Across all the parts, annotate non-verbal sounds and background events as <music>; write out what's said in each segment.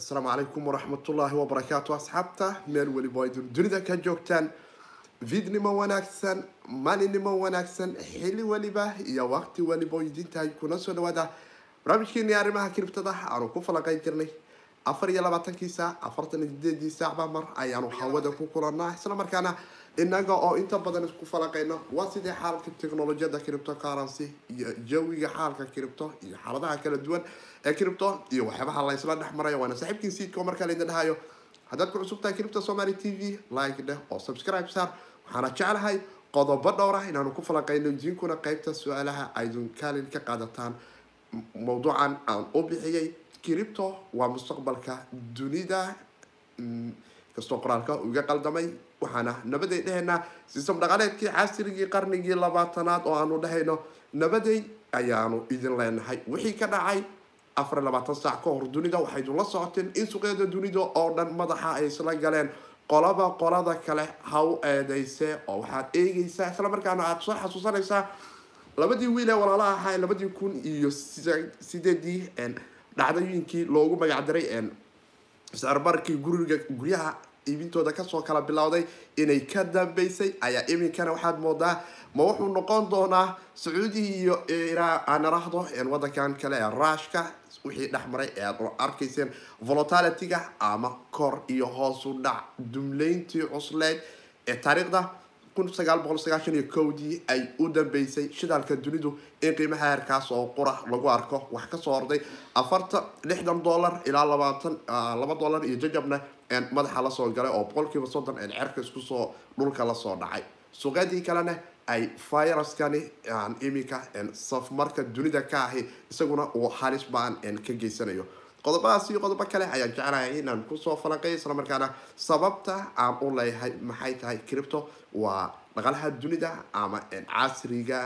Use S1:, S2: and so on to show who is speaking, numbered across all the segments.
S1: asalaamu calaykum waraxmatullaahi wabarakaatu asxaabta meel weliba idin dunida ka joogtaan vidnimo wanaagsan maalinimo wanaagsan xili weliba iyo waqti weliba oo idintahay kuna soo dhawaada. Barnaamijkeeni arrimaha kiribtada aanu ku falanqeyn jirnay afar iyo labaatankii saac afartan iyo sideedii saacba mar ayaanu hawada ku kulanaa islamarkaana inaga oo inta badan isku falanqeyno waa sidii xaalka technolojiyada cripto currency iyo jawiga xaalka cripto iyo xaaladaha kala duwan ee cripto iyo waxyaabaha la isla dhex marayo. Waana saaxiibkiin siidka oo markaa laydin dhahayo haddaad ku cusub cripto somaly t v like dheh oo subscribe saar. Waxaana jeclahay qodobo dhowr ah inaanu ku falanqeyno idinkuna qeybta su'aalaha aydun kaalin ka qaadataan mawduucan aan u bixiyey cripto waa mustaqbalka dunida. Kastoo qoraalka uga qaldamay waxaana nabaday dhehaynaa sistam dhaqaaleedkii casrigii qarnigii labaatanaad oo aanu dhahayno nabaday ayaanu idin leenahay. Wixii ka dhacay afar labaatan saac ka hor dunida waxaydu la socoteen in suqyada dunida oo dhan madaxa ay isla galeen qolaba qolada kale ha u oo waxaad eegaysaa islamarkaana aada soo xasuusanaysaa labadii wiil ee walaalaha ahaa labadii kun iyo sideedii dhacdooyinkii loogu magacdaray sicirbarkii guriga guryaha iibintooda ka soo kala bilowday inay ka dambeysay ayaa iminkana waxaad moodaa. Ma wuxuu noqon doonaa sacuudi iyo aan irahdo wadankan kale ee ruushka wixii dhexmaray ee aad arkayseen volatility-ga ama kor iyo hoosu dhac dumleyntii cusleyd ee taariikhda kowdii ay u dambeysay shidaalka dunidu in qiimaha heerkaas oo qura lagu arko. Wax ka soo orday afartan lixdan dollar ilaa labaatan laba dollar iyo jajabna madaxa la soo galay oo boqolkiiba soddon cerka iskusoo dhulka la soo dhacay. Suuqyadii kalena ay viruskani iminka safmarka dunida ka ahi isaguna uu halis baan ka geysanayo. Qodobadaas iyo qodobo kale ayaan jeclahay inaan ku soo falanqeeyo islamarkaana sababta aan u leeyahay maxay tahay cripto waa dhaqaalaha dunida ama casriga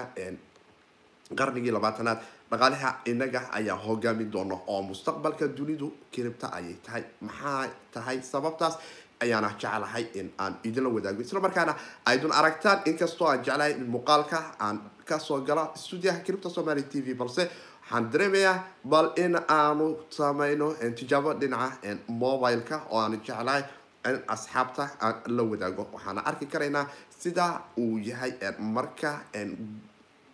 S1: qarnigii labaatanaad dhaqaalaha inaga ayaa hogaamin doona oo mustaqbalka dunidu cripto ayay tahay. Maxaa tahay sababtaas ayaana jeclahay in aan idinla wadaago. Islamarkaana aydun aragtaan inkastoo aan jeclahay in muuqaalka aan ka soo galo stuudiyaha cripto somaly t v balse waxaan dareemayaa bal in aanu sameyno tijaabo dhinaca mobileka oo aan jeclahay in asxaabta aan la wadaago. Waxaana arki karaynaa sida uu yahay marka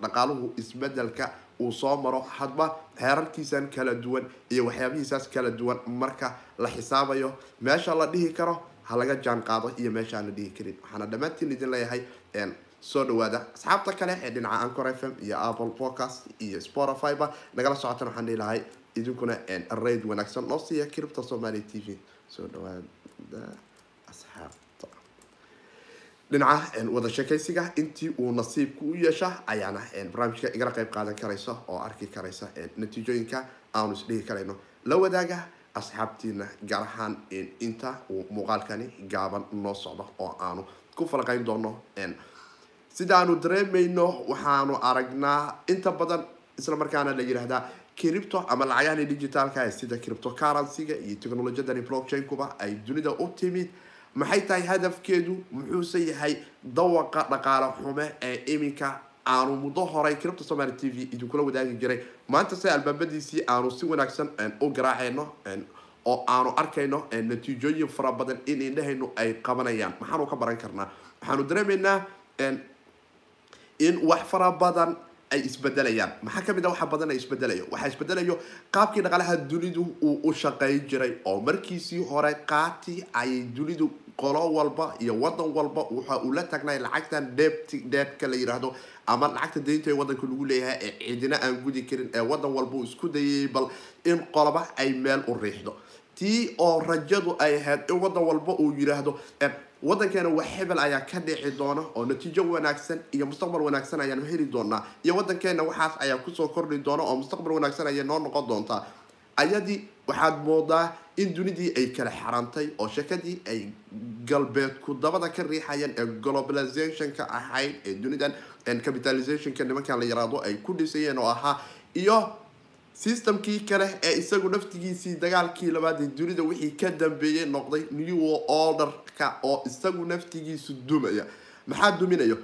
S1: dhaqaaluhu isbeddelka uu soo maro hadba heerarkiisan kala duwan iyo waxyaabihiisaas kala duwan marka la xisaabayo meesha la dhihi karo ha laga jaan qaado iyo meesha aan la dhihi karin. Waxaana dhammaantiin idin leeyahay soo dhawaada asxaabta kale ee dhinaca ancor f m iyo apple podcast iyo spotifyba nagala socotan waxaan dhihi lahay idinkuna raid wanaagsan noo siiya cripto somaly t v. Soo dhawaada dhinaca wada sheekaysiga intii uu nasiibku u yeesha ayaana barnaamijka igala qeyb qaadan karaysa oo arki karaysa natiijooyinka aanu isdhihi karayno. La wadaaga asxaabtiina gaar ahaan inta uu muuqaalkani gaaban noo socdo oo aanu ku falqeyn doono sidaanu dareemayno waxaanu aragnaa inta badan islamarkaana la yidhaahdaa cripto ama lacagahani digitaalka sida cripto currency-ga iyo technolojiyadani blockchain-kuba ay dunida u timid maxay tahay hadafkeedu? Muxuuse yahay dawaqa dhaqaale xume ee iminka aanu muddo horay cripto somaly t v idinkula wadaagi jiray. Maanta se albaabadiisii aanu si wanaagsan u garaaceyno oo aanu arkayno natiijooyin fara badan in indhahaynu ay qabanayaan. Maxaanu ka baran karnaa. Waxaanu dareemaynaa in wax fara badan ay isbedelayaan maxaa ka mid a waxa badan ay isbedelayo? Waxaa isbedelayo qaabkii dhaqaalaha dunidu uu u shaqeyn jiray oo markiisii hore qaati ayay dunidu qolo walba iyo wadan walba waxa uu tagnay lacagtan debt deedka la yiraahdo ama lacagta deynta ee wadanka lagu leeyahay ee cidina aan gudi karin ee wadan walba uu isku dayay bal in qoloba ay meel u riixdo. Tii oo rajadu ay ahayd in wadan walba uu yiraahdo wadankeena wax hebel ayaa ka dhici doona oo natiijo wanaagsan iyo mustaqbal wanaagsan ayaanu heli doonaa. Iyo wadankeena waxaas ayaa ku soo kordhi doona oo mustaqbal wanaagsan ayay noo noqon doontaa. Ayadii waxaad moodaa in dunidii ay kala xarantay oo shakadii ay galbeedku dabada ka riixayeen ee globalizationka ahayd ee dunidan capitalizationka nimankan la yaraado ay ku dhisayeen oo ahaa iyo systemkii kale ee isagu naftigiisii dagaalkii labaad ee dunida wixii ka dambeeyey noqday new orderka oo isagu naftigiisu dumaya maxaa duminayo?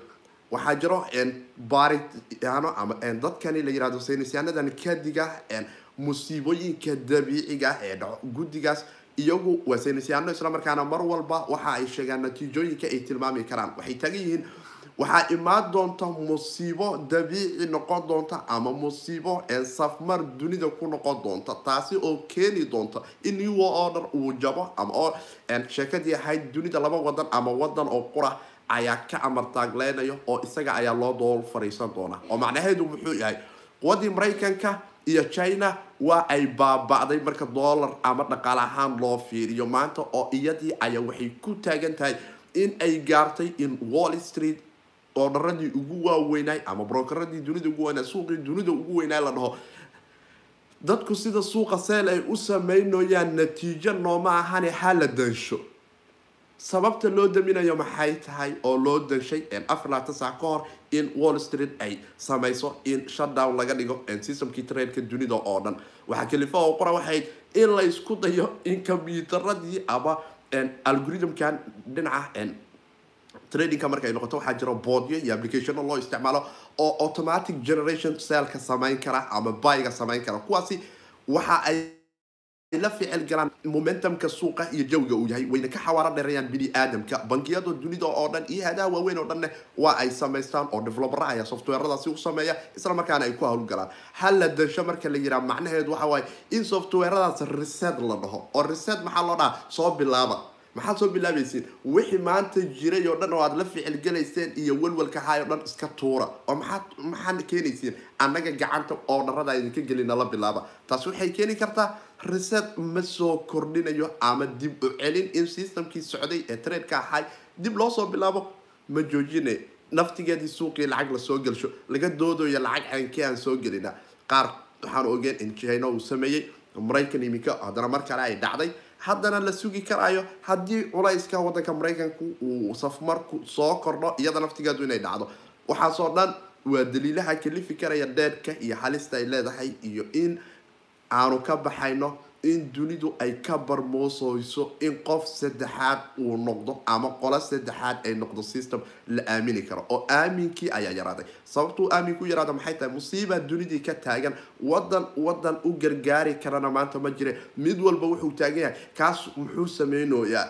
S1: Waxaa jiro baaritaano ama dadkani la yiraahdo saynisyaanadan kadiga musiibooyinka dabiiciga ee dhaco guddigaas. Iyagu waa saynisyaano islamarkaana mar walba waxa ay sheegaan natiijooyinka ay tilmaami karaan. Waxay taagan yihiin waxaa imaan doonta musiibo dabiici noqon doonta ama musiibo safmar dunida ku noqon doonta. Taasi oo keeni doonta in new order uu jabo ama sheekadii ahayd dunida laba wadan ama wadan oo qura ayaa ka amartaagleynayo oo isaga ayaa loo dool fariisan doona oo macnaheedu muxuu yahay quwadii maraykanka iyo china waa ay baaba'day marka dollar ama dhaqaale ahaan loo fiiriyo. Maanta oo iyadii ayaa waxay ku taagan tahay in ay gaartay in wall street oo ugu waaweynay ama brokeradii dunida ugu weynaa suuqii dunida ugu weynaa la dhaho. Dadku sida suuqa seel ay u sameynayaan natiijo nooma ahane ha la dansho sababta loo daminayo maxay tahay oo loo danshay afar laatan saac ka hor in wall street ay samayso in shutdown laga dhigo systemkii trainka dunida oo dhan. Waxaa kalifa oo qora waxayd in la dayo in kombyuutaradii ama algorithmkan dhinaca tradingka marka ay noqoto waxaa jira boodyo iyo applicationo loo isticmaalo oo automatic generation cellka samayn kara ama bayga samayn kara. Kuwaasi waxa ay la ficil galaan momentumka suuqa iyo jawiga uu yahay. Wayna ka xawaaro dheerayaan bini aadamka bangiyada dunida oo dhan iyo hadaha waaweyn oo dhanne waa ay samaystaan oo developera ayaa softwaradaasi u sameeya isla markaana ay ku howlgalaan hal la dansho marka la yiraa macnaheedu waxa waaye in softwaradaas reset la dhaho. Oo reset maxaa loo dhaha soo bilaaba maxaad soo bilaabaysiin wixii maanta jiray oo dhan oo aad la ficilgalayseen iyo walwalka haay dhan iska tuura. Oo maxaad maxaad keenaysiin annaga gacanta oo dharada idinka gelina la bilaaba. Taasi waxay keeni kartaa reset ma soo kordhinayo ama dib u celin in systemkii socday ee traedka ahay dib loo soo bilaabo ma joojine. Naftigeedii suuqii lacag la soo gelsho laga doodayo lacag caynkii aan soo gelina. Qaar waxaan ogeen in china uu sameeyey. Maraykan iminka haddana mar kale ay dhacday haddana la sugi karaayo haddii culayska wadanka maraykanku uu safmarku soo kordho iyada naftigeedu inay dhacdo. Waxaasoo dhan waa daliilaha kalifi karaya dheedhka iyo halista ay leedahay iyo in aanu ka baxayno in dunidu ay ka barmooseyso in qof saddexaad uu noqdo ama qolo saddexaad ay noqdo system la aamini karo oo aaminkii ayaa yaraaday sababtuu aaminku yaraada maxay tahay musiiba dunidii ka taagan wadan wadan u gargaari karana maanta ma jire mid walba wuxuu taagan yahay kaas muxuu sameynoyaa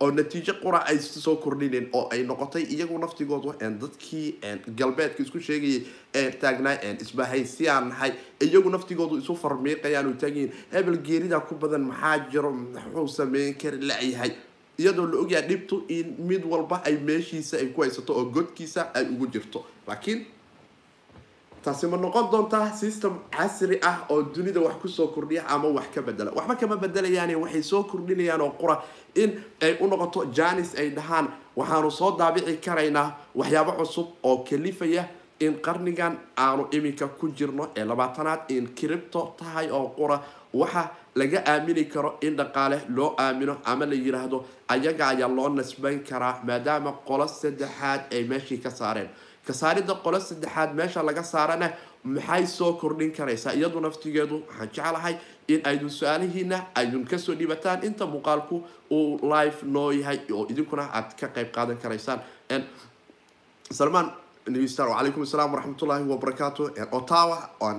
S1: oo natiijo qura ay soo kordhineen oo ay noqotay iyagu naftigoodu dadkii galbeedka isku sheegayay taagnaa isbahay si aan nahay iyagu naftigoodu isu farmiiqayaan u taagyihiin hebel geerida ku badan maxaa jiro muxuu sameyn kari layahay? Iyadoo la ogyahay dhibtu in mid walba ay meeshiisa ay ku haysato oo godkiisa ay ugu jirto. Laakiin taasi ma noqon doontaa system casri ah oo dunida wax ku soo kordhiya ama wax ka bedela waxba kama bedelayaane waxay soo kordhinayaan oo qura in ay u noqoto janis ay dhahaan. Waxaanu soo daabici karaynaa waxyaabo cusub oo kalifaya in qarnigan aanu iminka ku jirno ee labaatanaad in cripto tahay oo qura waxa laga aamini karo in dhaqaale loo aamino ama la yiraahdo ayaga ayaa loo nasban karaa maadaama qolo saddexaad ay meeshii ka saareen kasaarida qolo saddexaad meesha laga saarana maxay soo kordhin karaysaa iyadu naftigeedu waxaan jeclahay in aydun su'aalihiina aydun ka soo dhibataan inta muuqaalku uu live noo yahay oo idinkuna aad ka qayb qaadan karaysaan salmaan wacalaykum asalaam waraxmatullaahi wabarakaatu otawa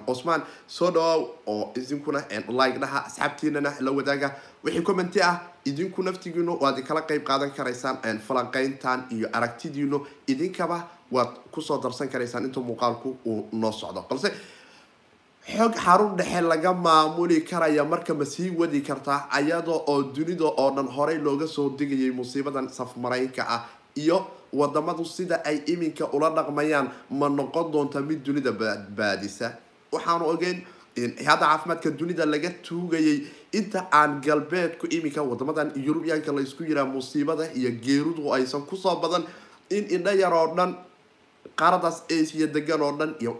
S1: osman soo dhawaaw oo idinkuna like dhaha asxaabtiinana la wadaaga wixii commenti ah idinku naftigiinu waad kala qayb qaadan karaysaan falanqeyntan iyo aragtidiinu idinkaba waad ku soo darsan karaysaan inta muuqaalku uu noo socdo. Balse xog xarun dhexe laga maamuli karaya marka ma sii wadi kartaa ayadoo oo dunida oo dhan horey looga soo digayay musiibadan safmaraynka ah iyo wadamadu sida ay iminka ula dhaqmayaan ma noqon doonta mid dunida badbaadisa waxaanu ogeyn in hadda caafimaadka dunida laga tuugayay inta aan galbeedku iminka wadamadan yurubiyaanka laysku yiraa musiibada iyo geerudu aysan ku soo badan in indha yar oo dhan qaaradaas asia degan oo dhan iyo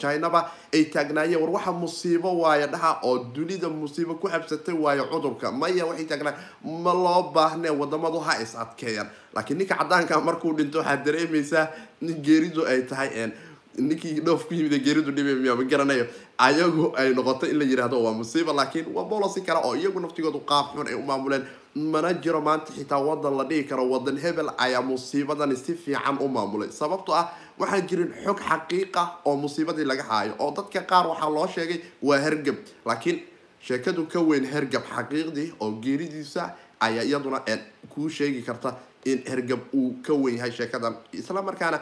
S1: chinaba ay taagnaayeen war waxa musiibo waayo dhaha oo dunida musiibo ku habsatay waayo cudurka. Maya waxay taagnaa ma loo baahnee wadamadu ha is adkeeyaan. Laakiin ninka cadaanka markuu dhinto waxaad dareemaysaa nin geeridu ay tahay ninkii dhoof ku yimid geeridu dhibay miya ma garanayo? Ayagu ay noqoto in la yiraahdo waa musiiba laakiin waa bolosi kale oo iyagu naftigoodu qaab xun ay u maamuleen mana jiro maanta xitaa wadan la dhihi karo wadan hebel ayaa musiibadani si fiican u maamulay. Sababto ah waxaan jirin xog xaqiiqa oo musiibadii laga haayo oo dadka qaar waxaa loo sheegay waa hargab. Laakiin sheekadu ka weyn hergab xaqiiqdii oo geeridiisa ayaa iyaduna kuu sheegi karta in hergab uu ka weyn yahay sheekadan. Isla markaana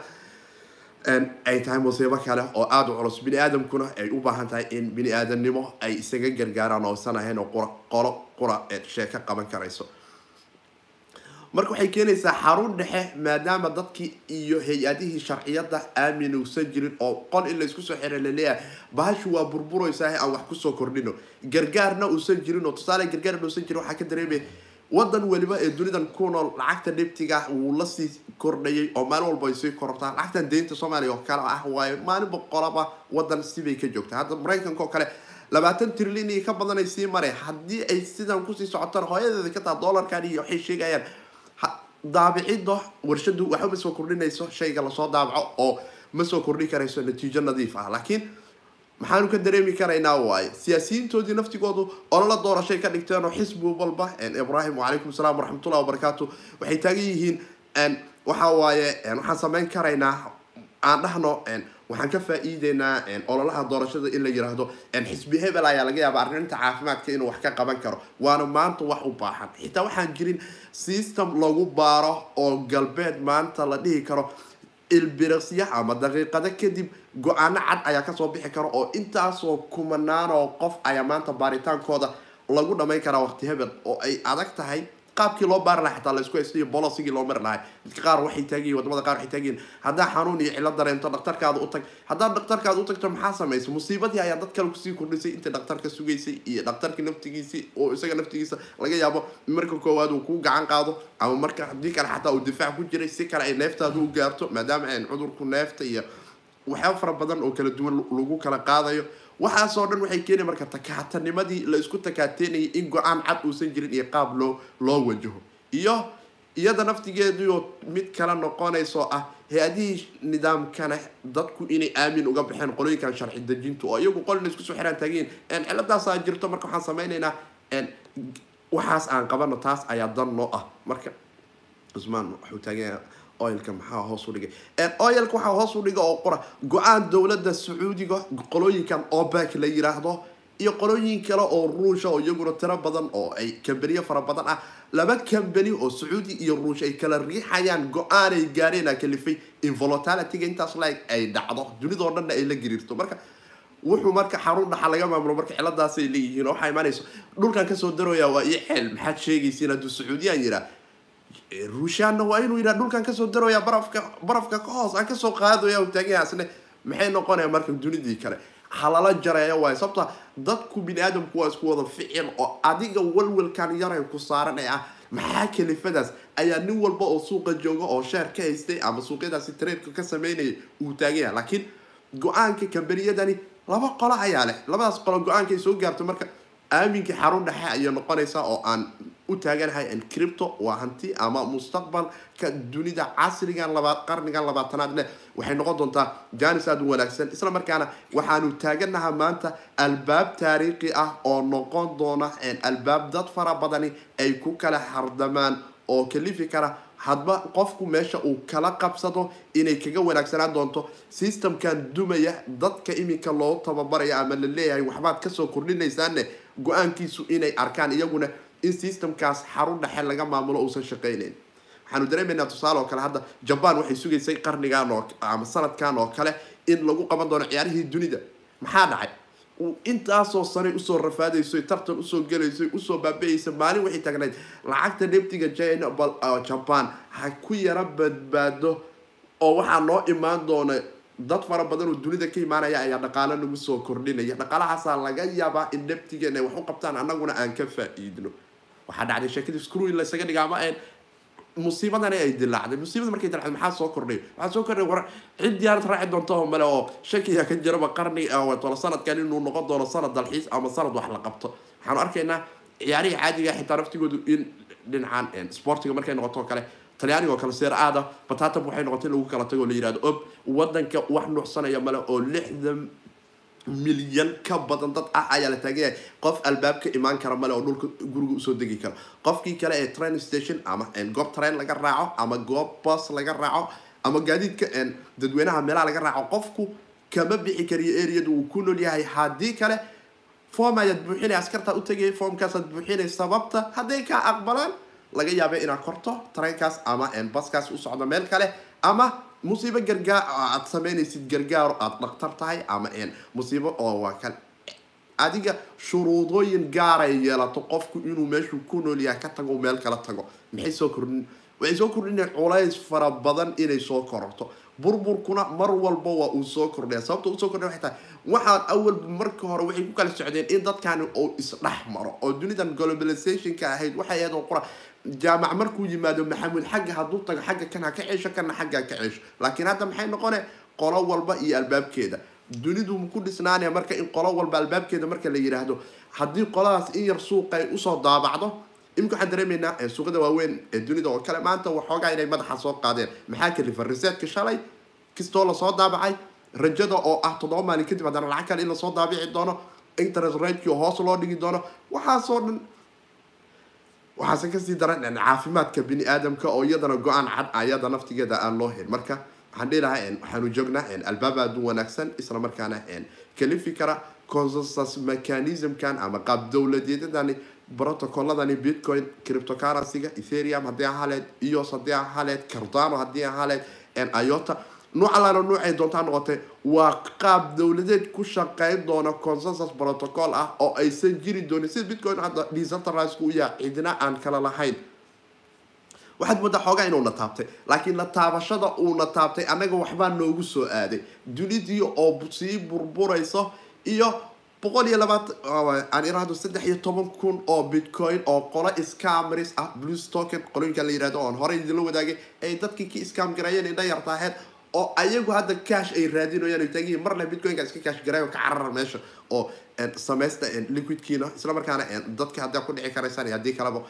S1: ay tahay musiibo kale oo aada u culus bini aadamkuna ay u baahan tahay in bini aadamnimo ay isaga gargaaraan oo isan ahayn oo qura qolo qura sheeko qaban karayso marka waxay keenaysaa xarun dhexe maadaama dadkii iyo hay'adihii sharciyada aamin uusan jirin oo qol in laysku soo xira la leeyahay bahashu waa burburaysaa aan wax ku soo kordhino. Gargaarna uusan jirin oo tusaale gargaarna uusan jirin waxaa ka dareemaya wadan weliba ee dunidan ku nool lacagta dhibtiga wuu la sii kordhayay oo maalin walba ay sii korortaa lacagtan deynta soomaaliya oo kale ah waayo maalin boqolaba wadan sibay ka joogtaa. Hadda maraykanka oo kale labaatan trilyan ka badan ay sii mareen. Haddii ay sidan ku sii socotaan hooyadeeda ka taa doolarkan iyo waxay sheegayaan. Daabicidda warshadu waxba ma soo kordhinayso shayga la soo daabaco oo ma soo kordhin karayso natiijo nadiif ah. Laakiin maxaanu ka dareemi karaynaa waaye siyaasiyiintoodii naftigoodu olala doorashay ka dhigteen oo xisbi walba ibrahim wacalaykum salaam waraxmatullahi wabarakaatu waxay taagan yihiin waxa waaye waxaan samayn karaynaa aan dhahno waxaan ka faa-iideynaa ololaha doorashada in la yiraahdo xisbi hebel ayaa laga yaaba arrinta caafimaadka inuu wax ka qaban karo. Waana maanta wax u baahan. Xitaa waxaan jirin system lagu baaro oo galbeed maanta la dhihi karo ilbiriqsya ama daqiiqado kadib go'aano cad ayaa ka soo bixi kara oo intaasoo kumanaan oo qof ayaa maanta baaritaankooda lagu dhamayn karaa waqti hebel oo ay adag tahay qaabkii loo baari laha xataa la isku haystayo bolosigii loo mari lahay. Dadka qaar waxay taagiyin waddamada qaar waxay taagiyin haddaa xanuun iyo cilo dareento dhaktarkaada u tag haddaad dhaktarkaada u tagto maxaa samaysa musiibadii ayaa dad kale ku sii kordhisay intii dhaktarka sugaysay iyo dhaktarkii naftigiisii oo isaga naftigiisa laga yaabo marka koowaad uu kuu gacan qaado ama marka haddii kale xataa uu difaac ku jiray si kale ay neeftaada u gaarto maadaama aan cudurku neefta iyo waxyaaba fara badan oo kala duwan lagu kala qaadayo. Waxaasoo dhan waxay keeni marka takaatanimadii la isku takaateynayay in go'aan cad uusan jirin iyo qaab loo loo wajaho. Iyo iyada naftigeediio mid kale noqonayso ah hay'adihii nidaamkana dadku inay aamin uga baxeen qolooyinkan sharci dejintu oo iyagu qolina isku soo xiraan taagiin ciladaasaa jirto. Marka waxaan sameynaynaa waxaas aan qabano taas ayaa dan noo ah. Marka cusmaan wuxuu taaganya oilka maxaa hoos u dhigay? Oilka waxaa hoos u dhiga oo qora go'aan dowladda sacuudiga qolooyinkan obek la yiraahdo iyo qolooyin kale oo ruusha oo iyaguna tiro badan oo ay kambaniyo fara badan ah. Laba kambani oo sacuudi iyo ruush ay kala riixayaan go'aan ay gaareen a kalifay involotalityga intaas la ay dhacdo. Dunidao dhanna ay la gariirto marka wuxuu marka xarun dhaxa laga maamulo marka ciladaasay leeyihiin oo imaanayso dhulkan ka soo darooya waa io maxaad sheegaysiin hadduu sacuudiyaan yiraa ruushaanna waa inuu yidhaha dhulkan ka soo darooya barafka barafka ka hoos aan ka soo qaadaya taagayaasne maxay noqonaya marka dunidii kale? Halala jareeya waay sababta dadku bini aadamku waa isku wada ficil oo adiga walwalkan yaray ku saaran ee ah maxaa kalifadaas ayaa nin walba oo suuqa jooga oo sheer ka haystay ama suuqyadaasi tareedka ka sameynaya uu taaganya laakiin go'aanka kambaniyadani laba qolo ayaa leh. Labadaas qolo go'aankay soo gaarto marka aaminkii xarun dhexe ayay noqonaysaa oo aan u taaganahay cripto waa hanti ama mustaqbalka dunida casrigan laba qarnigan labaatanaad leh. Waxay noqon doontaa janis aada u wanaagsan. Isla markaana waxaanu taaganaha maanta albaab taariikhi ah oo noqon doona albaab dad fara badani ay ku kala hardamaan oo kalifi kara. Hadba qofku meesha uu kala qabsado inay kaga wanaagsanaan doonto systemkan dumaya dadka iminka loo tababaraya ama la leeyahay waxbaad ka soo kordhinaysaane go'aankiisu inay arkaan iyaguna in systemkaas xarun dhexe laga maamulo uusan shaqeyneyn waxaanu dareemaynaa tusaale oo kale hadda jaban waxay sugaysay qarnigan oo ama sanadkan oo kale in lagu qaban doono ciyaarihii dunida. Maxaa dhacay? Intaasoo sanay u soo rafaadayso tartan u soo gelayso u soo baabayaysa maalin waxay taagnayd lacagta dhebtiga china jaban ha ku yara badbaado oo waxaa noo imaan doona dad fara badan oo dunida ka imaanaya ayaa dhaqaalo nagu soo kordhinaya. Dhaqaalahaasaa laga yaabaa in ay wax u qabtaan annaguna aan ka faa-iidno waxaa dhacday sheekadii screw la isaga dhiga ama musiibadani ay dilaacday musiibada markay dilacday maxaa soo kordhay waxaa soo kordhay war cid diyaarad raaci doonta oo male oo shakiga ka jiraba qarni tolo sanadkan inuu noqon doono sanad dalxiis ama sanad wax la qabto waxaanu arkaynaa ciyaarihii caadiga xitaa naftigoodu in dhinacan sportiga markay noqoto kale talyaaniga oo kale seer aada batatab waxay noqotay in lagu kala tago oo la yihahdo ob wadanka wax nuucsanaya male oo lixdan milyan ka badan dad ah ayaa la taaganyay qof albaab ka imaan kara male oo dhulka guriga u soo degi kara qofkii kale ee train station ama goob train laga raaco ama goob bus laga raaco ama gaadiidka dadweynaha meelaha laga raaco qofku kama bixi kariyo areada uu ku nool yahay. Haddii kale form ayaad buuxinay askartaa u tegay formkaasaad buuxinay sababta hadday kaa aqbalaan laga yaaba inaad korto tareenkaas ama baskaas u socdo meel kale ama musiibo gargaar aad sameynaysid gargaar aad dhaktar tahay ama musiibo oo waa kale adiga shuruudooyin gaaray yeelato qofku inuu meeshuu ku nool yahay ka tago meel kala tago. Maxay soo kordhin waxay soo kordhinay culays fara badan inay soo kororto. Burburkuna mar walba waa uu soo kordhaya sababta u soo kordhaya waxay tahay waxaan awalba marka hore waxay ku kala socdeen in dadkani uu isdhex maro. Oo dunidan globalizationka ahayd waxay ahayd oo qura jaamac markuu yimaado maxamuud xagga hadduu tago xagga kan ha ka ceesho kana xagga ka ceesho. Laakiin hadda maxay noqone? Qolo walba iyo albaabkeeda. Dunidu ku dhisnaanaya marka in qolo walba albaabkeeda marka la yidhaahdo haddii qoladaas in yar suuqa ay u soo daabacdo imika waxaan dareemaynaa suuqada waaweyn ee dunida oo kale maanta waxoogaa inay madaxa soo qaadeen. Maxaa kalifa reseedka shalay? Kastoo la soo daabacay? Rajada oo ah toddoba maalin kadib haddana lacag kale in la soo daabici doono? Interest ratekii hoos loo dhigi doono? Waxaasoo dhan waxaase ka sii daran caafimaadka bini aadamka oo iyadana go'aan cad ayada naftigeeda aan loo helin. Marka waxaan dhihi lahaa waxaanu joognaa albaab aada u wanaagsan isla markaana kalifi kara consensus mechanismkan ama qaab dowladeedadani protocoladani bitcoin cryptocurrencyga ethereum haddii ahaleed ios haddii ahaleed cardano haddii ahaleed iota nuuc allaana nuucay doontaa noqotay. Waa qaab dowladeed ku shaqeyn doona consensus protocol ah oo aysan jiri doonin. Sida bitcoin hadda decentralized u yahay cidina aan kala lahayn. Waxaad moodaa xoogaa inuu na taabtay. Laakiin la taabashada uuna taabtay annaga waxbaa noogu soo aaday. Dunidii oo sii burburayso iyo boqol iyo labaatan aan iraahdo saddex iyo toban kun oo bitcoin oo qolo scamris ah blues token qoloyinka la yiraahdo oon horey idinla wadaagay ay dadkii ka scam gareeyeen indha yartaaheed oo ayagu hadda cash ay raadinayaan ay taagiyiin marle bitcoinka iska cash gareeyo ka carara meesha. Oo samaysta liquidkiina isla markaana dadka haddaa ku dhici karaysaan iyo haddii kaleba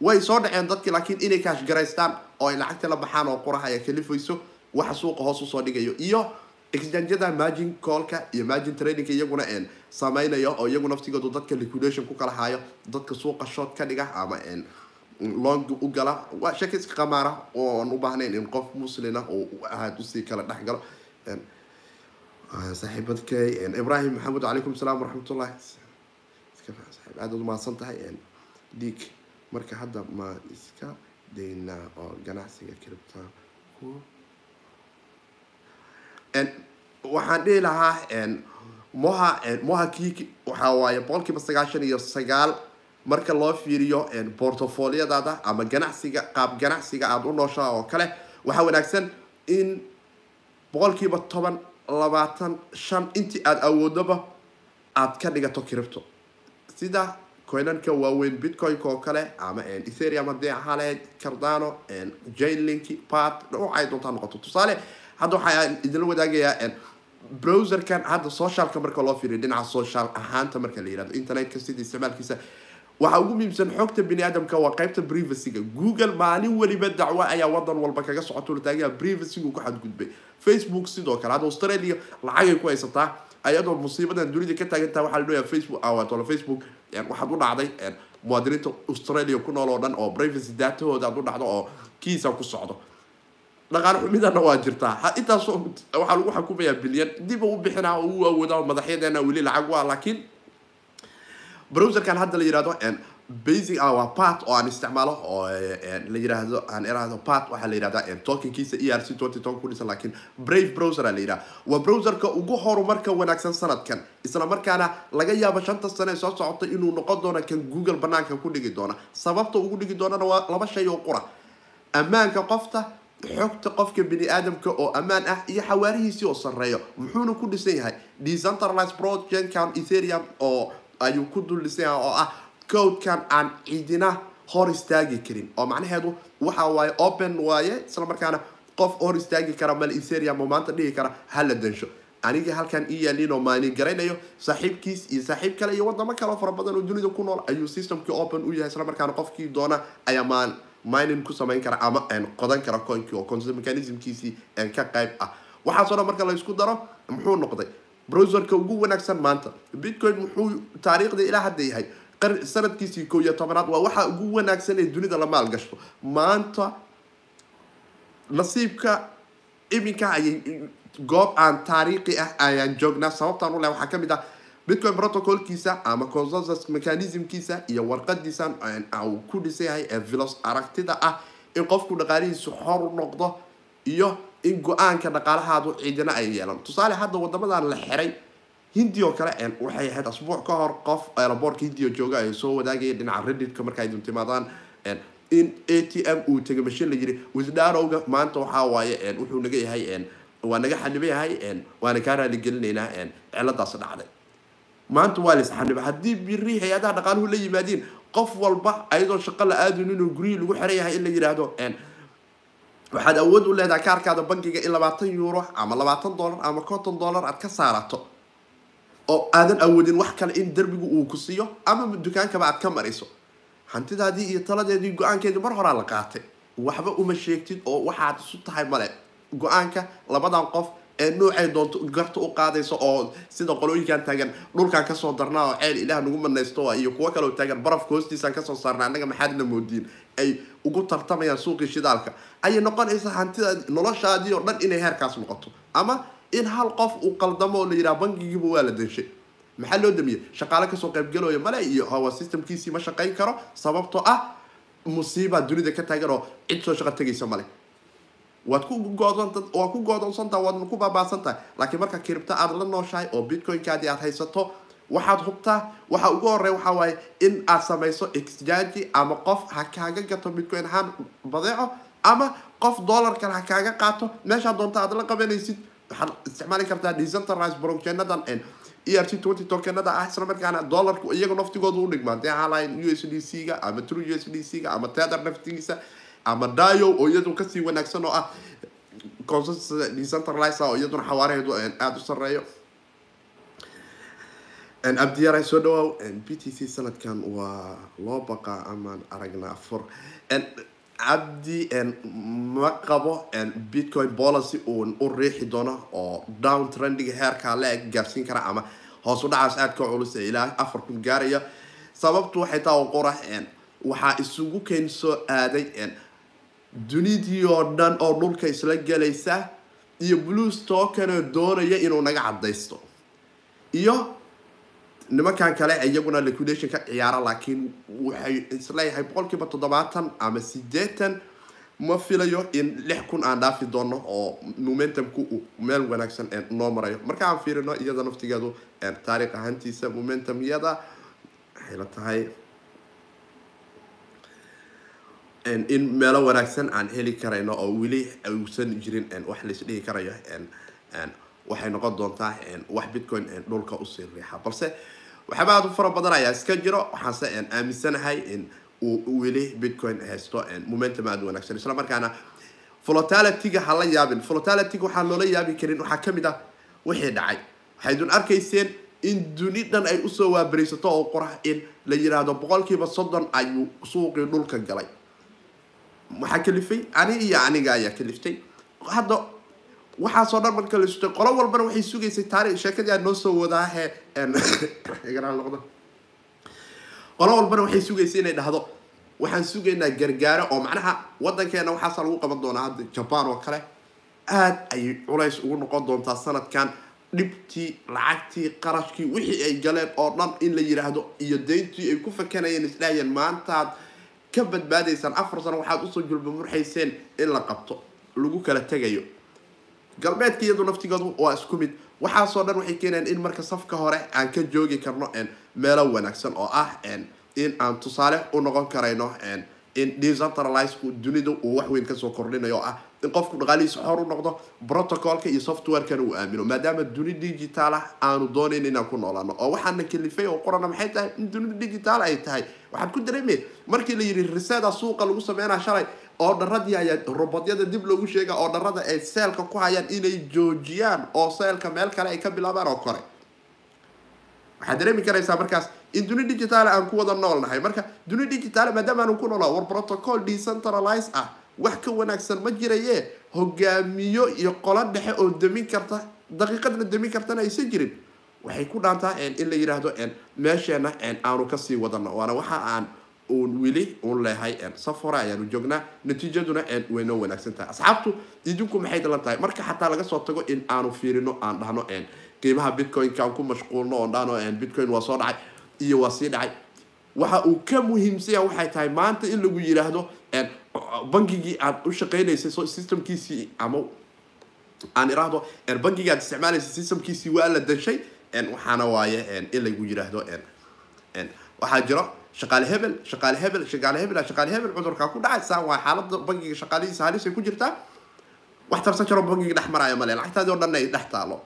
S1: way soo dhaceen dadki laakiin inay kaash garaystaan oo ay lacagta la baxaan oo quraha ay kalifayso waxa suuqa hoos u soo dhigayo. Iyo exchangeada margin callka iyo margin tradingka iyaguna sameynaya oo iyagu naftigoodu dadka liquidation ku kala haayo dadka suuqa short ka dhiga ama long u gala. Waa shaki iska qamaara ooan u baahnayn in qof muslina uu ahaad u sii kala dhex galo. Saaxiibadkay. Ibrahim maxamed calaykum salaam waraxmatullahi saaxiib aada umahadsan tahay. Dhiig marka hadda ma iska daynaa oo ganacsiga cripta waxaan dhihi lahaa moha moha kiki waxa waaye boqolkiiba sagaashan iyo sagaal marka loo fiiriyo portofoliadaada ama ganacsiga qaab ganacsiga aada u nooshaa oo kale waxaa wanaagsan in boqolkiiba toban labaatan shan intii aada awoodoba aada ka dhigato cripto sida coinanka waaweyn bitcoinka oo kale ama ethereum haddii ahaleed cardano jainlink pat waxay doontaa noqoto. Tusaale hadda waxaa idinla wadaagayaa browserkan hadda socialka marka loo fiiriyo dhinaca social ahaanta marka la yihahdo internetka sida isticmaalkiisa waxaa ugu muhiimsan xogta bini aadamka waa qaybta privacyga. Google maalin weliba dacwo ayaa wadan walba kaga socoto lataagaa privacygu ku xadgudbay. Facebook sidoo kale hadda australia lacagay ku haysataa ayadoo musiibadan dunida ka taagantaha waxaa la leeyahay facebook awatolo facebook waxaad u dhacday muwaadiniinta australia ku nool oo dhan oo privacy datahooda aad u dhacdo oo kiisa ku socdo. Dhaqaale xumidana waa jirtaa intaas waxaa lagu xukumayaa bilyan. Dib u bixinaa oo u awooda madaxyadeena weli lacag waa laakiin browserkan hadda la yiraahdo basic ah waa part oo aan isticmaalo oo la yiraahdo aan iraahdo part waxaa la yirahdaa tokenkiisa e r c twenty token ku dhisan laakiin brave browser aa la yidhaha waa browserka ugu horumarka wanaagsan sanadkan isla markaana laga yaabo shanta sane soo socota inuu noqon doono kan google banaanka ku dhigi doona. Sababta ugu dhigi doonana waa laba shay oo qura. Ammaanka qofta xogta qofka bini aadamka oo ammaan ah iyo xawaarihiisii oo sarreeyo muxuuna ku dhisan yahay decentralized projectkan ethereum oo ayuu ku dul dhisan yahay oo ah codekan aan cidina hor istaagi karin. Oo macnaheedu waxa waaye open waaye isla markaana qof hor istaagi kara mal ethereum oo maanta dhihi kara hala dansho aniga halkan i yaalin oo maalin garaynayo saaxiibkiis iyo saaxiib kale iyo wadamo kale fara badan oo dunida ku nool ayuu systemkii open u yahay isla markaana qofkii doona ayaa maan mining ku samayn kara ama qodan kara coinkii oo mechanismkiisii ka qayb ah. Waxaasoo dhan marka la isku daro muxuu noqday browserka ugu wanaagsan maanta. Bitcoin muxuu taariikhda ilaa hadda yahay sanadkiisii kow iyo tobanaad waa waxa ugu wanaagsan ee dunida la maalgashto. Maanta nasiibka iminka ayay goob aan taariikhi ah ayaan joognaa. Sababtaan u leh waxaa ka mid ah bitcoin protocolkiisa ama consensus mechanismkiisa iyo warqadiisan uu ku dhisan yahay ee vilos aragtida ah in qofku dhaqaalihiisu xor noqdo iyo in go'aanka dhaqaalahaadu ciidina ay yeelan. Tusaale hadda wadamadan la xiray hindi oo kale waxay ahayd asbuuc ka hor qof aeroboortka hindiya jooga ay soo wadaagaya dhinaca redditka marka duntimaadaan in a t m uu tegay mashin la yiri wisdarowga maanta waxaa waaye wuxuu naga yahay waa naga xaniba yahay waana kaa raaligelinaynaa ciladaas dhacday. Maanta waa lis xaniba haddii biri hay'adaha dhaqaaluhu la yimaadiin qof walba ayadoo shaqo la aadin inuu guryihii lagu xiran yahay in la yidhaahdo waxaad awood u leedahay kaarkaada bankiga in labaatan euro ama labaatan dollar ama konton dollar aad ka saarato oo aadan awoodin wax kale in derbigu uu ku siiyo ama dukaankaba aad ka mariso hantidaadii iyo taladeedii go'aankeedii mar horaa la qaatay. Waxba uma sheegtid oo waxaad isu tahay male. Go'aanka labadan qof ee noocay doonto garta u qaadayso oo sida qolooyinkan taagan dhulkan ka soo darnaa oo ceel ilaah nagu manaysto iyo kuwo kaleo taagan barafka hoostiisaan ka soo saarna annaga maxaadna moodiin ay ugu tartamayaan suuqii shidaalka. Ayay noqonaysaa hantida noloshaadii oo dhan inay heerkaas noqoto. Ama in hal qof uu qaldamo oo la yidhaha bankigiiba waa la danshay maxaa loo damiyey shaqaale ka soo qaybgalooya male iyo hawa systemkiisii ma shaqayn karo sababtoo ah musiibaa dunida ka taagan oo cid soo shaqo tegaysa male waad ku waad ku goodoonsantaha waadna ku baabaasan tahay laakiin marka kiribta aada la nooshahay oo bitcoinkaadii aada haysato waxaad hubtaa waxa ugu horeya waxaa waaye in aad samayso exchange ama qof ha kaaga gato bitcoin ahaan badeeco ama qof dollar kale ha kaaga qaato. Meeshaa doonta aad la qabanaysid waxaad isticmaali kartaa decentralized blockchainadan e r c twenty tokenada ah. Isla markaana dollarku iyaga naftigooda u dhigmaa dee halayn u s d c ga ama true u s d c ga ama tether naftigiisa ama dio oo iyadu ka sii wanaagsan oo ah consensus decentralizer oo iyaduna xawaaraheedu aada u sareeyo abdiyara soo dhawaaw b t c sanadkan waa loo baqaa amaan aragnaa fur cabdi ma qabo bitcoin policy uun u riixi doono oo down trendiga heerkaa la eg gaarsiin kara ama hoos u dhacaas aad ka culus ee ilaa afar kun gaaraya. Sababtu waxay taa qora waxaa isugu keen soo aaday dunidii oo dhan oo dhulka isla gelaysa iyo blues tokenoo doonaya inuu naga cadaysto iyo nimankan kale iyaguna liquidation ka ciyaara laakiin waxay is leeyahay boqolkiiba toddobaatan ama sideetan ma filayo in lix kun aan dhaafi doono oo momentumku uu meel wanaagsan noo marayo. Marka aan fiirino iyada naftigeedu taariikh ahaantiisa momentumyada waxay la tahay in meelo wanaagsan aan heli karayno oo weli uusan jirin wax laisdhihi karayo waxay noqon doontaa wax bitcoin dhulka u sii riixa. Balse waxaaba aada u fara badan ayaa iska jiro waxaanse aaminsanahay in uu weli bitcoin haysto momentum aada wanaagsan. Isla markaana volatility-ga ha la yaabin. Volatility-ga waxaan loola yaabi karin. Waxaa ka mid ah wixii dhacay. Waxaydun arkayseen in duni dhan ay u soo waabaraysato oo qorax in la yiraahdo boqolkiiba soddon ayuu suuqii dhulka galay waxaa kalifay ani iyo aniga ayaa kaliftay hadda waxaasoo dhan marka la qolo walbana waxay sugaysay taari sheekadii aan noo soo wadaahe <laughs> qolo walbana waxay sugaysay inay dhahdo. Waxaan sugaynaa gargaaro oo macnaha wadankeena waxaasa lagu qaban doonaa hadda jaban oo kale. Aada ayay culays ugu noqon doontaa sanadkan. Dhibtii lacagtii qarashkii wixii ay galeen oo dhan in la yiraahdo iyo dayntii ay ku fakanayeen isdhahayeen maantaad ka badbaadaysaan afar sano waxaad u soo julba murxayseen in la qabto lagu kala tegayo. Galbeedka iyadu naftigoodu waa isku mid. Waxaasoo dhan waxay keenayaan in marka safka hore aan ka joogi karno meelo wanaagsan oo ah in aan tusaale u noqon karayno in decentralizku dunida uu wax weyn ka soo kordhinayo oo ah in qofku dhaqaalihiisa xor u noqdo protocolka iyo softwarekana uu aamino maadaama duni digital ah aanu doonayn inaan ku noolaano. Oo waxaana kalifay oo qorana maxay tahay in dunida digital ay tahay. Waxaad ku dareemay markii la yidhi riseda suuqa lagu sameynaa shalay oo dharadii ayaa robotyada dib loogu sheega oo dharada ay seelka ku hayaan inay joojiyaan oo seelka meel kale ay ka bilaabaan oo kore. Waxaad dareemi karaysaa markaas in duni digital aan ku wada nool nahay marka duni digital maadaama aanu ku noolaa war protocol decentralize ah wax ka wanaagsan ma jiraye hogaamiyo iyo qolo dhexe oo damin karta daqiiqadna damin kartana aysan jirin. Waxay ku dhaantaa in la yiraahdo meesheena aanu ka sii wadano waana waxa aan uun weli uun leehay saf ayaanu joognaa natiijaduna way noo wanaagsan tahay. Asxaabtu idinku maxay dalan tahay? Marka xataa laga soo tago in aanu fiirino aan dhahno qiimaha bitcoin-ka aan ku mashquulno oo dhano bitcoin waa soo dhacay iyo waa sii dhacay. Waxa uu ka muhiimsanya waxay tahay maanta in lagu yidhaahdo bangigii aad u shaqeynaysay systemkiisii ama aan iraahdo bangigii aad isticmaalaysay systemkiisii waa la dashay waxaana waaye in lagu yidhaahdo waxaa jiro shaqaale hebel shaqaale hebel shaqaale hebel shaqaale hebel cudurkaa ku dhacay saa waa xaalada bangiga shaqaalihiisa halisay ku jirtaa wax tarsan jaro bangiga dhex maraayo male lacagtaadii oo dhan ay dhex taalo.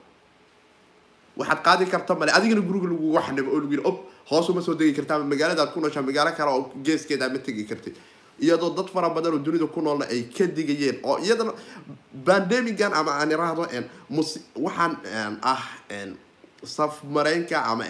S1: Waxaad qaadi karta male adigana guriga lagugu xanimo oo lagu yidhi ob hoos uma soo degi kartaa magaaladaad ku nooshaa magaalo kale oo geeskeeda ma tegi kartid iyadoo dad fara badan oo dunida ku noolna ay ka digayeen oo iyadana bandemigan ama aan iraahdo waxaan ah saf mareenka ama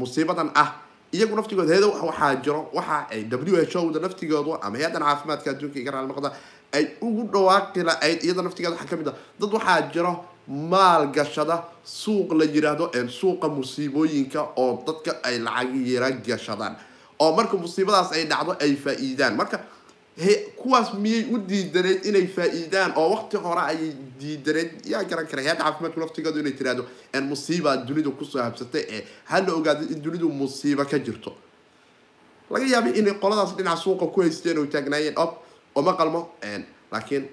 S1: musiibadan ah iyagu naftigooda heedo waxaa jiro waxa ay w h o da naftigoodu ama hay'adan caafimaadka adduunka iga raali noqda ay ugu dhawaaqi la-ayd iyada naftigeeda waxaa ka mid ah. Dad waxaa jiro maal gashada suuq la yiraahdo suuqa musiibooyinka oo dadka ay lacag yara gashadaan oo marka musiibadaas ay dhacdo ay faa-iidaan. Marka kuwaas miyay u diidaneed inay faa-iidaan oo waqti hore ayay diidaneed yaa garan kara hay'adda caafimaadku naftigeedu inay tirahdo musiibaa dunida ku soo habsatay ee hala ogaado in dunidu musiibo ka jirto. Laga yaabay inay qoladaas dhinaca suuqa ku haysteen oo taagnaayeen ob oma qalmo laakiin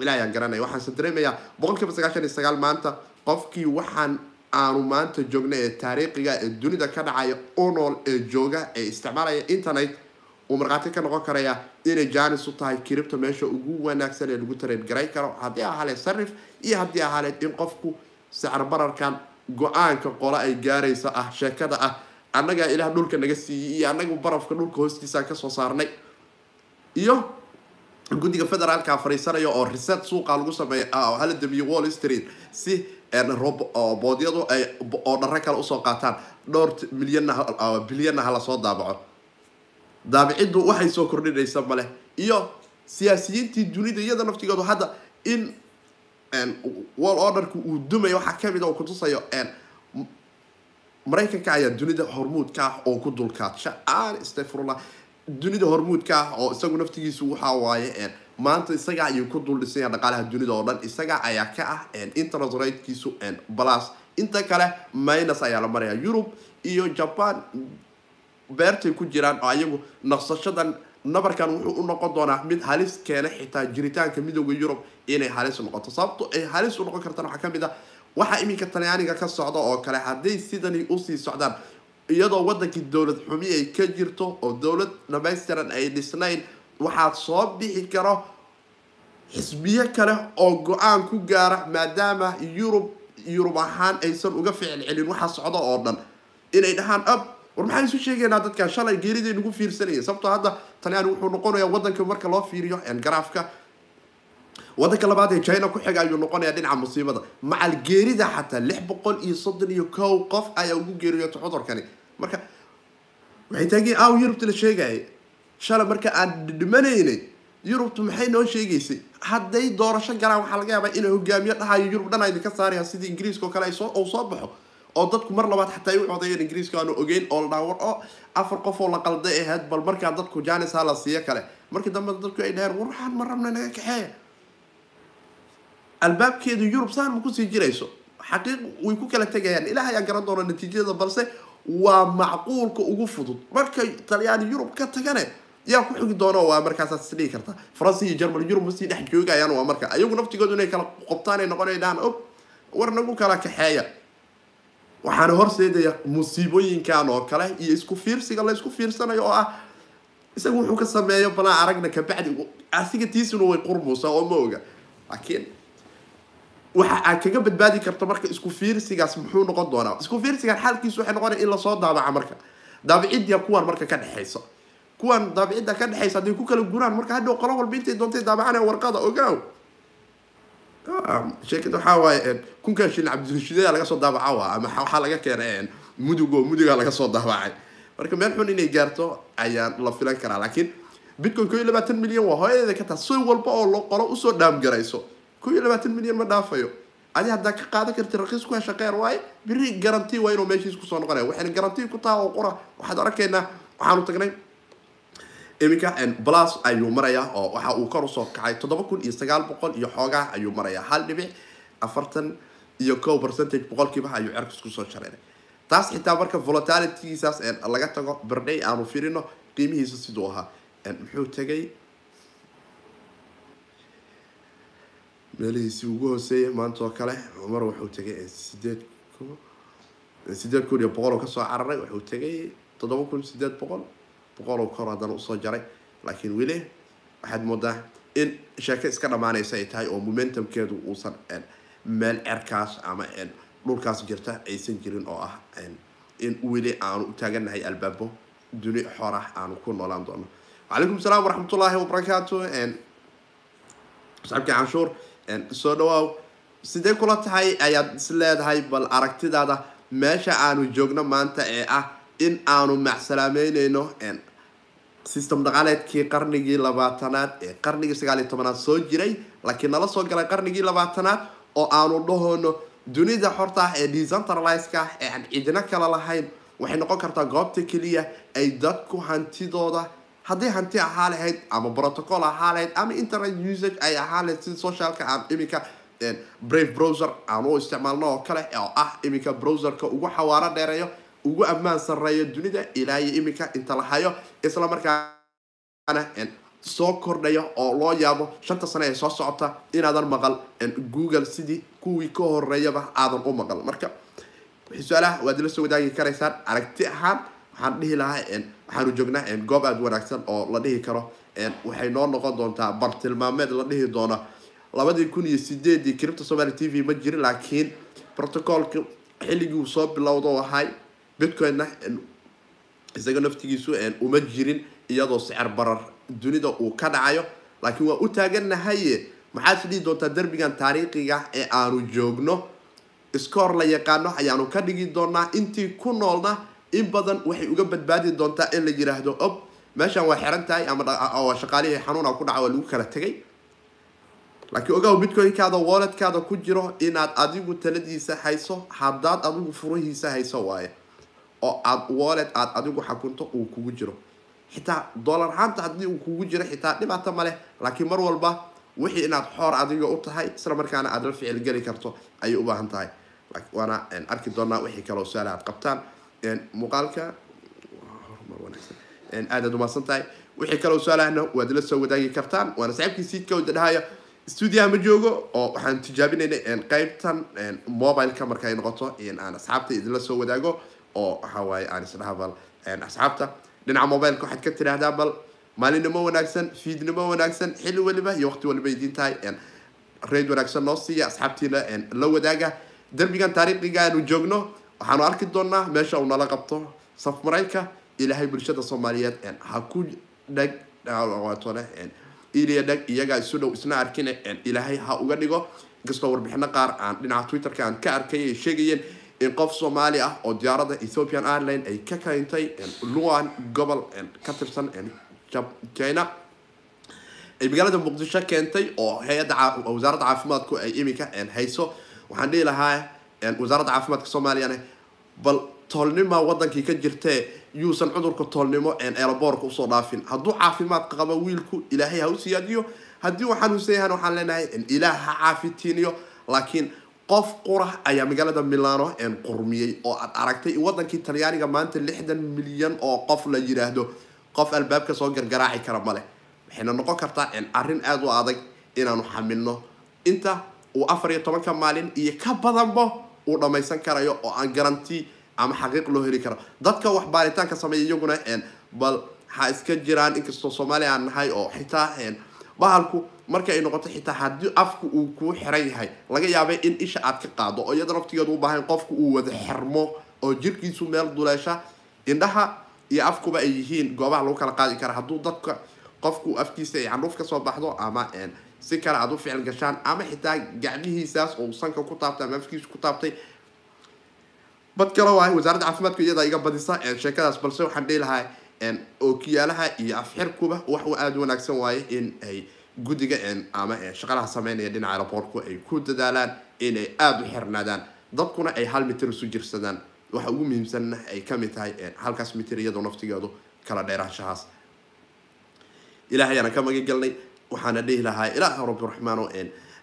S1: ilaahayaan garanaya waxaanse dareemayaa boqol kiiba sagaashan iyo sagaal maanta qofkii waxaan aanu maanta joogna ee taariikhiga ee dunida ka dhacaya u nool ee jooga ee isticmaalaya internet uu markhaati ka noqon karaya inay janis u tahay kiribta meesha ugu wanaagsan ee lagu tareen garay karo. Haddii ahaleed sarif iyo haddii ahaleed in qofku sicir bararkan go'aanka qole ay gaaraysa ah sheekada ah annagaa ilaah dhulka naga siiyey iyo annagu barafka dhulka hoostiisaan ka soo saarnay iyo guddiga federaalka fariisanaya oo reset suuqa lagu sameeya hala damiyo wall street si boodyadu ay oo dharo kale u soo qaataan. Dhowr milyanna bilyanna hala soo daabaco. Daabiciddu waxay soo kordhinaysa male iyo siyaasiyiintii dunida iyada naftigoodu hadda in wall orderka uu dumaya waxaa ka mid a oo kutusayo maraykanka ayaa dunida hormuudka ah oo ku dulkaadsha aan stafrullah dunida hormuudka ah oo isagu naftigiisu waxaa waaye maanta isagaa ayuu ku dul dhisanya dhaqaalaha dunida oo dhan. Isagaa ayaa ka ah internet ratekiisu plus inta kale minus ayaa la maraya yurub iyo japan beertay ku jiraan oo ayagu naqsashadan nabarkan wuxuu u noqon doonaa mid halis keena xitaa jiritaanka midooda yurub inay halis noqoto. Sababto ay halis u noqon kartana waxaa ka mid ah waxaa iminka talyaaniga ka socda oo kale hadday sidani u sii socdaan iyadoo wadankii dowlad xumi ay ka jirto oo dowlad dhamaystiran ay dhisnayn waxaa soo bixi karo xisbiyo kale oo go'aan ku gaara maadaama yurub yurub ahaan aysan uga ficil celin waxa socda oo dhan. Inay dhahaan ab war maxaan isu sheegaynaa dadkan shalay geeriday nagu fiirsanaya sababtoo hadda talyaani wuxuu noqonayaa wadanka marka loo fiiriyo garaafka wadanka labaad ee china ku xiga ayuu noqonayaa dhinaca musiibada. Macal geerida xataa lix boqol iyo soddon iyo kow qof ayaa ugu geeriyoota cudurkani. Marka waxay taageen aaw yurubta la sheegaya shalay marka aan dhimanaynay yurubtu maxay noo sheegaysay? Hadday doorasho galaan waxaa laga yaabaa inay hogaamiyo dhahayo yurub dhan idinka saaraya sidii ingiriiska oo kale ay soo baxo oo dadku mar labaad xataa ay u codeeyeen ingiriiska aanu ogeyn oo la dhaha war oo afar qof oo la qalday ahayd bal markaa dadku janis ha la siiyo kale. Markii dambe dadku ay dhaheen war ma rabna naga kaxeeya albaabkeedu yurub saan ma ku sii jirayso? Xaqiiq way ku kala tegayaan. Ilaah ayaa garan doona natiijada balse waa macquulka ugu fudud. Markay talyaani yurub ka tagane yaa ku xigi doono waa markaasaad is dhihi kartaa faransa iyo german yurub masii dhex joogayaan waa marka. Ayagu naftigoodu inay kala qobtaan ay noqonay dhahan og. War nagu kala kaxeeya. Waxaana horseedaya musiibooyinkan oo kale iyo isku fiirsiga la fiirsanayo oo ah isaga wuxuu ka sameeyo balaa aragna kabacdi asiga tiisuna way qurmuusaa oo ma oga. Laakiin waxa aad kaga badbaadi karto marka isku fiirsigaas muxuu noqon doonaa? Isku fiirsigan xaalkiisu waxay noqonaya in la soo daabaca marka. Daabiciddia kuwan marka ka dhexaysa kuwan daabicidda ka dhexaysa hadday ku kala guraan marka hadhow qolo walba intay doontay daabacana warqada ogaaw sheekada waxaa waaye kunkan shilin cabdirashiidaya laga soo daabaca waa ama waxaa laga keenay mudug oo muduga laga soo daabacay. Marka meel xun inay gaarto ayaa la filan karaa laakiin bitcoin ko iyo labaatan milyan waa hooyadeeda ka taha si walba oo lo qolo u soo dhaamgarayso ko iyo labaatan milyan ma dhaafayo. Adi haddaa ka qaadan karti raqiis ku hesha qeer waaye biri garanti waa inuu meeshiis ku soo noqonaya. Waxayna garanti ku taha oo qora waxaad arkaynaa waxaanu tagnay iminka blas ayuu marayaa oo waxa uu kor u soo kacay. toddoba kun iyo sagaal boqol iyo xoogaa ayuu marayaa. Hal dhibic afartan iyo kow percentage boqolkiiba ayuu cerka isku soo shareeray taas xitaa marka volatilitygiisaas laga tago birday aanu firino qiimihiisa siduu ahaa. Muxuu tegay? Meelihiisi ugu hooseeyay maanta oo kale mar wuxuu tegay sideed sideed kun iyo boqol oo ka soo cararay wuxuu tegay toddoba kun sideed boqol boqol oo kor haddana u soo jaray. Laakiin weli waxaad moodaa in sheeko iska dhamaanaysa ay tahay oo momentumkeedu uusan meel cerkaas ama dhulkaas jirta aysan jirin oo ah in weli aanu taaganahay albaabo duni xor ah aanu ku noolaan doono. Wacalaykum salaam waraxmatullaahi wabarakaatu saxibkii canshuur soo dhawaaw sidee kula tahay? Ayaad is leedahay bal aragtidaada meesha aanu joogno maanta ee ah in aanu macsalaameyneyno system dhaqaaleedkii qarnigii labaatanaad ee qarnigii sagaal iyo tobanaad soo jiray laakiin nala soo galay qarnigii labaatanaad oo aanu dhahoono dunida xorta ah ee decentraliska ah ee aan cidina kala lahayn. Waxay noqon kartaa goobta keliya ay dadku hantidooda haddii hanti ahaa lahayd ama protocol ahaa lahayd ama internet usage ay ahaa lahayd sida socialka aan iminka brave browser aan u isticmaalno oo kale oo ah iminka browserka ugu xawaaro dheereeyo ugu ammaan sareeyo dunida ilaa iyo iminka inta la hayo isla markaana soo kordhaya oo loo yaabo shanta sane ee soo socota inaadan maqal google sidii kuwii ka horeeyaba aadan u maqal. Marka su'aalaha waad ila soo wadaagi karaysaan aragti ahaan waxaan dhihi lahaa waxaanu joognaa goob aada wanaagsan oo la dhihi karo. Waxay noo noqon doontaa bartilmaameed la dhihi doona labadii kun iyo sideedii cripto somaly t v ma jirin laakiin protocolka xilligii uu soo bilowda oo ahay bitcoinna isaga naftigiisu uma jirin iyadoo sicir barar dunida uu ka dhacayo. Laakiin waa u taaganahaye maxaad is dhihi doontaa derbigan taariikhiga ee aanu joogno? Scoor la yaqaano ayaanu ka dhigi doonaa intii ku noolna in badan waxay uga badbaadi doontaa in la yiraahdo ob meeshan waa xiran tahay ama shaqaalihii xanuuna ku dhaca waa lagu kala tegay laakiin ogaw bitcoinkaada walletkaada ku jiro inaad adigu taladiisa hayso haddaad adigu furihiisa hayso waaye oo aad wallet aad adigu xakunto uu kugu jiro. Xitaa dollar ahaanta haddii uu kugu jiro xitaa dhibaato ma leh laakiin mar walba wixii inaad xoor adiga u tahay isla markaana aad la ficil geli karto ayay u baahan tahay. Waana arki doonaa wixii kaloo su'aala aad qabtaan. Muuqaalka aadaad umahadsan tahay. Wixii kaloo su'aalahna waad la soo wadaagi kartaan waana saaxiibkii siidka oo dhahaya. Stuudiyaha ma joogo oo waxaan tijaabinaynay qeybtan mobileka markay noqoto aan asxaabta idinla soo wadaago oo waxa waaye aan isdhaha bal asxaabta. Dhinaca mobileka waxaad ka tidhaahdaa bal maalinimo wanaagsan fiidnimo wanaagsan xilli waliba iyo waqti waliba idiin tahay. Rayd wanaagsan noo siiya asxaabtiina la wadaaga. Derbigan taariikhiga aanu joogno waxaanu arki doonaa meesha uu nala qabto saf marayka ilaahay bulshada soomaaliyeed. Ha ku dheg iliya dheg iyagaa isu dhow isna arkin ilaahay ha uga dhigo. Inkastoo warbixino qaar aan dhinaca twitterka aan ka arkay ay sheegayeen in qof soomaali ah oo diyaarada ethiopian airline ay ka keentay luan gobol ka tirsan china. Ay magaalada muqdisho keentay oo hay'adda wasaaradda caafimaadku ay iminka hayso. Waxaan dhihi lahaa wasaaradda caafimaadka soomaaliyana bal toolnima wadankii ka jirtee yuusan cudurka toolnimo eelaboorka u soo dhaafin. Hadduu caafimaad qabo wiilku ilaahay ha u haddii uu xanuunsan yahan waxaan leenahay ilaah ha caafitiiniyo. Laakiin qof qura ayaa magaalada milano qurmiyey oo aad aragtay wadankii talyaaniga maanta lixdan milyan oo qof la yiraahdo. Qof albaabka soo gargaraaci kara male waxayna noqon kartaa arrin aada u adag inaanu xamilno. Inta uu afar iyo tobanka maalin iyo ka badanba uu dhammaysan karayo oo aan garanti ama xaqiiq loo heli karo. Dadka wax baaritaanka sameeya iyaguna bal ha iska jiraan inkastoo soomaaliya aan nahay oo xitaa bahalku marka ay noqoto xitaa haddii afku uu kuu xiran yahay laga yaabay in isha aad ka qaado oo iyada naftigeedu u baahan qofku uu wada xirmo oo jirkiisu meel duleesha indhaha iyo afkuba ay yihiin goobaha lagu kala qaadi kara hadduu dadka qofku afkiisa ay candhuuf ka soo baxdo ama si kale aad u ficil gashaan ama xitaa gacmihiisaas oo sanka ku taabtay ama afkiisa ku taabtay. Bad kale waay wasaaradda caafimaadka iyada iga badisa sheekadaas balse waxaan dhihi lahaa ookiyaalaha iyo afxirkuba wax aada wanaagsan waaye in ay guddiga ama shaqalaha sameynaya dhinaca aeroboortku ay ku dadaalaan inay aada u xirnaadaan. Dadkuna ay hal mitir isu jirsadaan. Waxa ugu muhiimsanna ay ka mid tahay halkaas mitir iyadoo naftigeedu kala dheeraanshahaas. Ilahay ayaan ka magan galnay waxaana dhihi lahaa ilaah rabbiraxmaano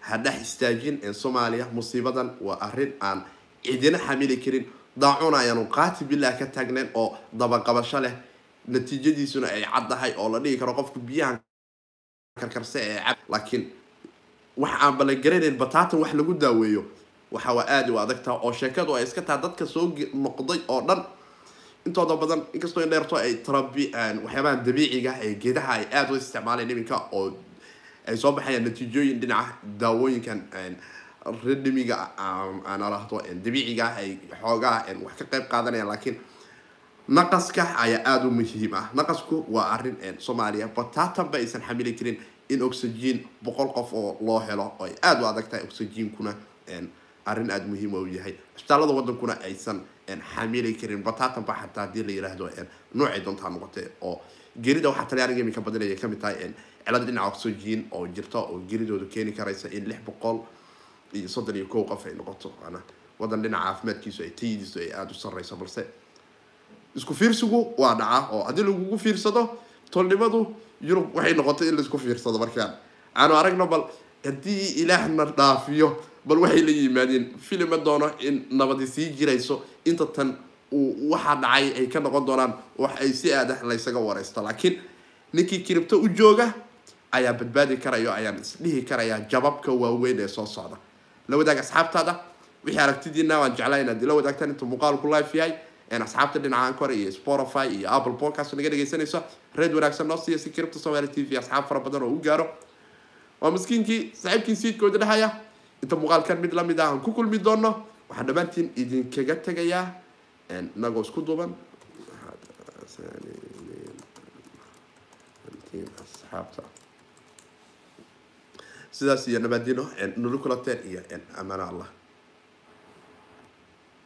S1: ha dhex istaajin soomaaliya musiibadan waa arrin aan cidina xamili karin. Daacuna ayaanu qaati bilah ka taagnayn oo dabaqabasho leh natiijadiisuna ay caddahay oo la dhigi karo qofku biyahan karkarse ee cab laakiin wax aan ballangaranayn bataatan wax lagu daaweeyo waxa waa aada u adagtaa oo sheekadu ay iska taha dadka soo noqday oo dhan. Intooda badan inkastoo in dheerto ay tarabi waxyaabaha dabiiciga ee geedaha ay aada u isticmaaleen iminka oo ay soo baxayaan natiijooyin dhinaca daawooyinkan redimiga aan alahdo dabiiciga ay xoogaa wax ka qayb qaadanayaan. Laakiin naqaska ayaa aada u muhiim ah. Naqasku waa arrin soomaaliya bataatan ba aysan xamili karin in oxygen boqol qof oo loo helo oo ay aada u adag tahay oxygenkuna arrin aada muhiim u yahay. Cisbitaalada wadankuna aysan xamili karin. Bataatan ba xataa haddii la yiraahdo noocay doontaa noqotay oo gerida waxaa talyaaniga iminka badanaya ka mid tahay cilada dhinaca oxygen oo jirta oo geridooda keeni karaysa in lix boqol iyo soddon iyo kow qof ay noqoto. Wadan dhinaca caafimaadkiisu ay tayadiisu ay aada u sarreyso balse isku fiirsigu waa dhacaa oo haddii lagugu fiirsado tolnimadu yurub waxay noqotay in la isku fiirsado markaan. Aanu aragno bal haddii ilaahna dhaafiyo bal waxay la yimaadeen filima doono in nabadi sii jirayso. Inta tan uu waxaa dhacay ay ka noqon doonaan wax ay si aada laysaga wareysto laakiin ninkii kiribto u jooga ayaa badbaadi karayo ayaan isdhihi karayaa jababka waaweyn ee soo socda. La wadaag asxaabtaada wixii aragtidiina waan jeclaa inaad ila wadaagtaan intuu muuqaalku live yahay asxaabta dhinaca ankor iyo spotify iyo apple podcast naga dhegaysanayso reed wanaagsan noo siiya si kiribta somaali t v asxaab fara badan oo u gaaro waa miskiinkii saaxiibkii siidkooda dhahaya inta muuqaalkan mid la mid ah aan ku kulmi doono waxaan dhammaantiin idinkaga tegayaa inagoo isku duuban sidaas iyo nabaadino nula kulateen iyo amaano allah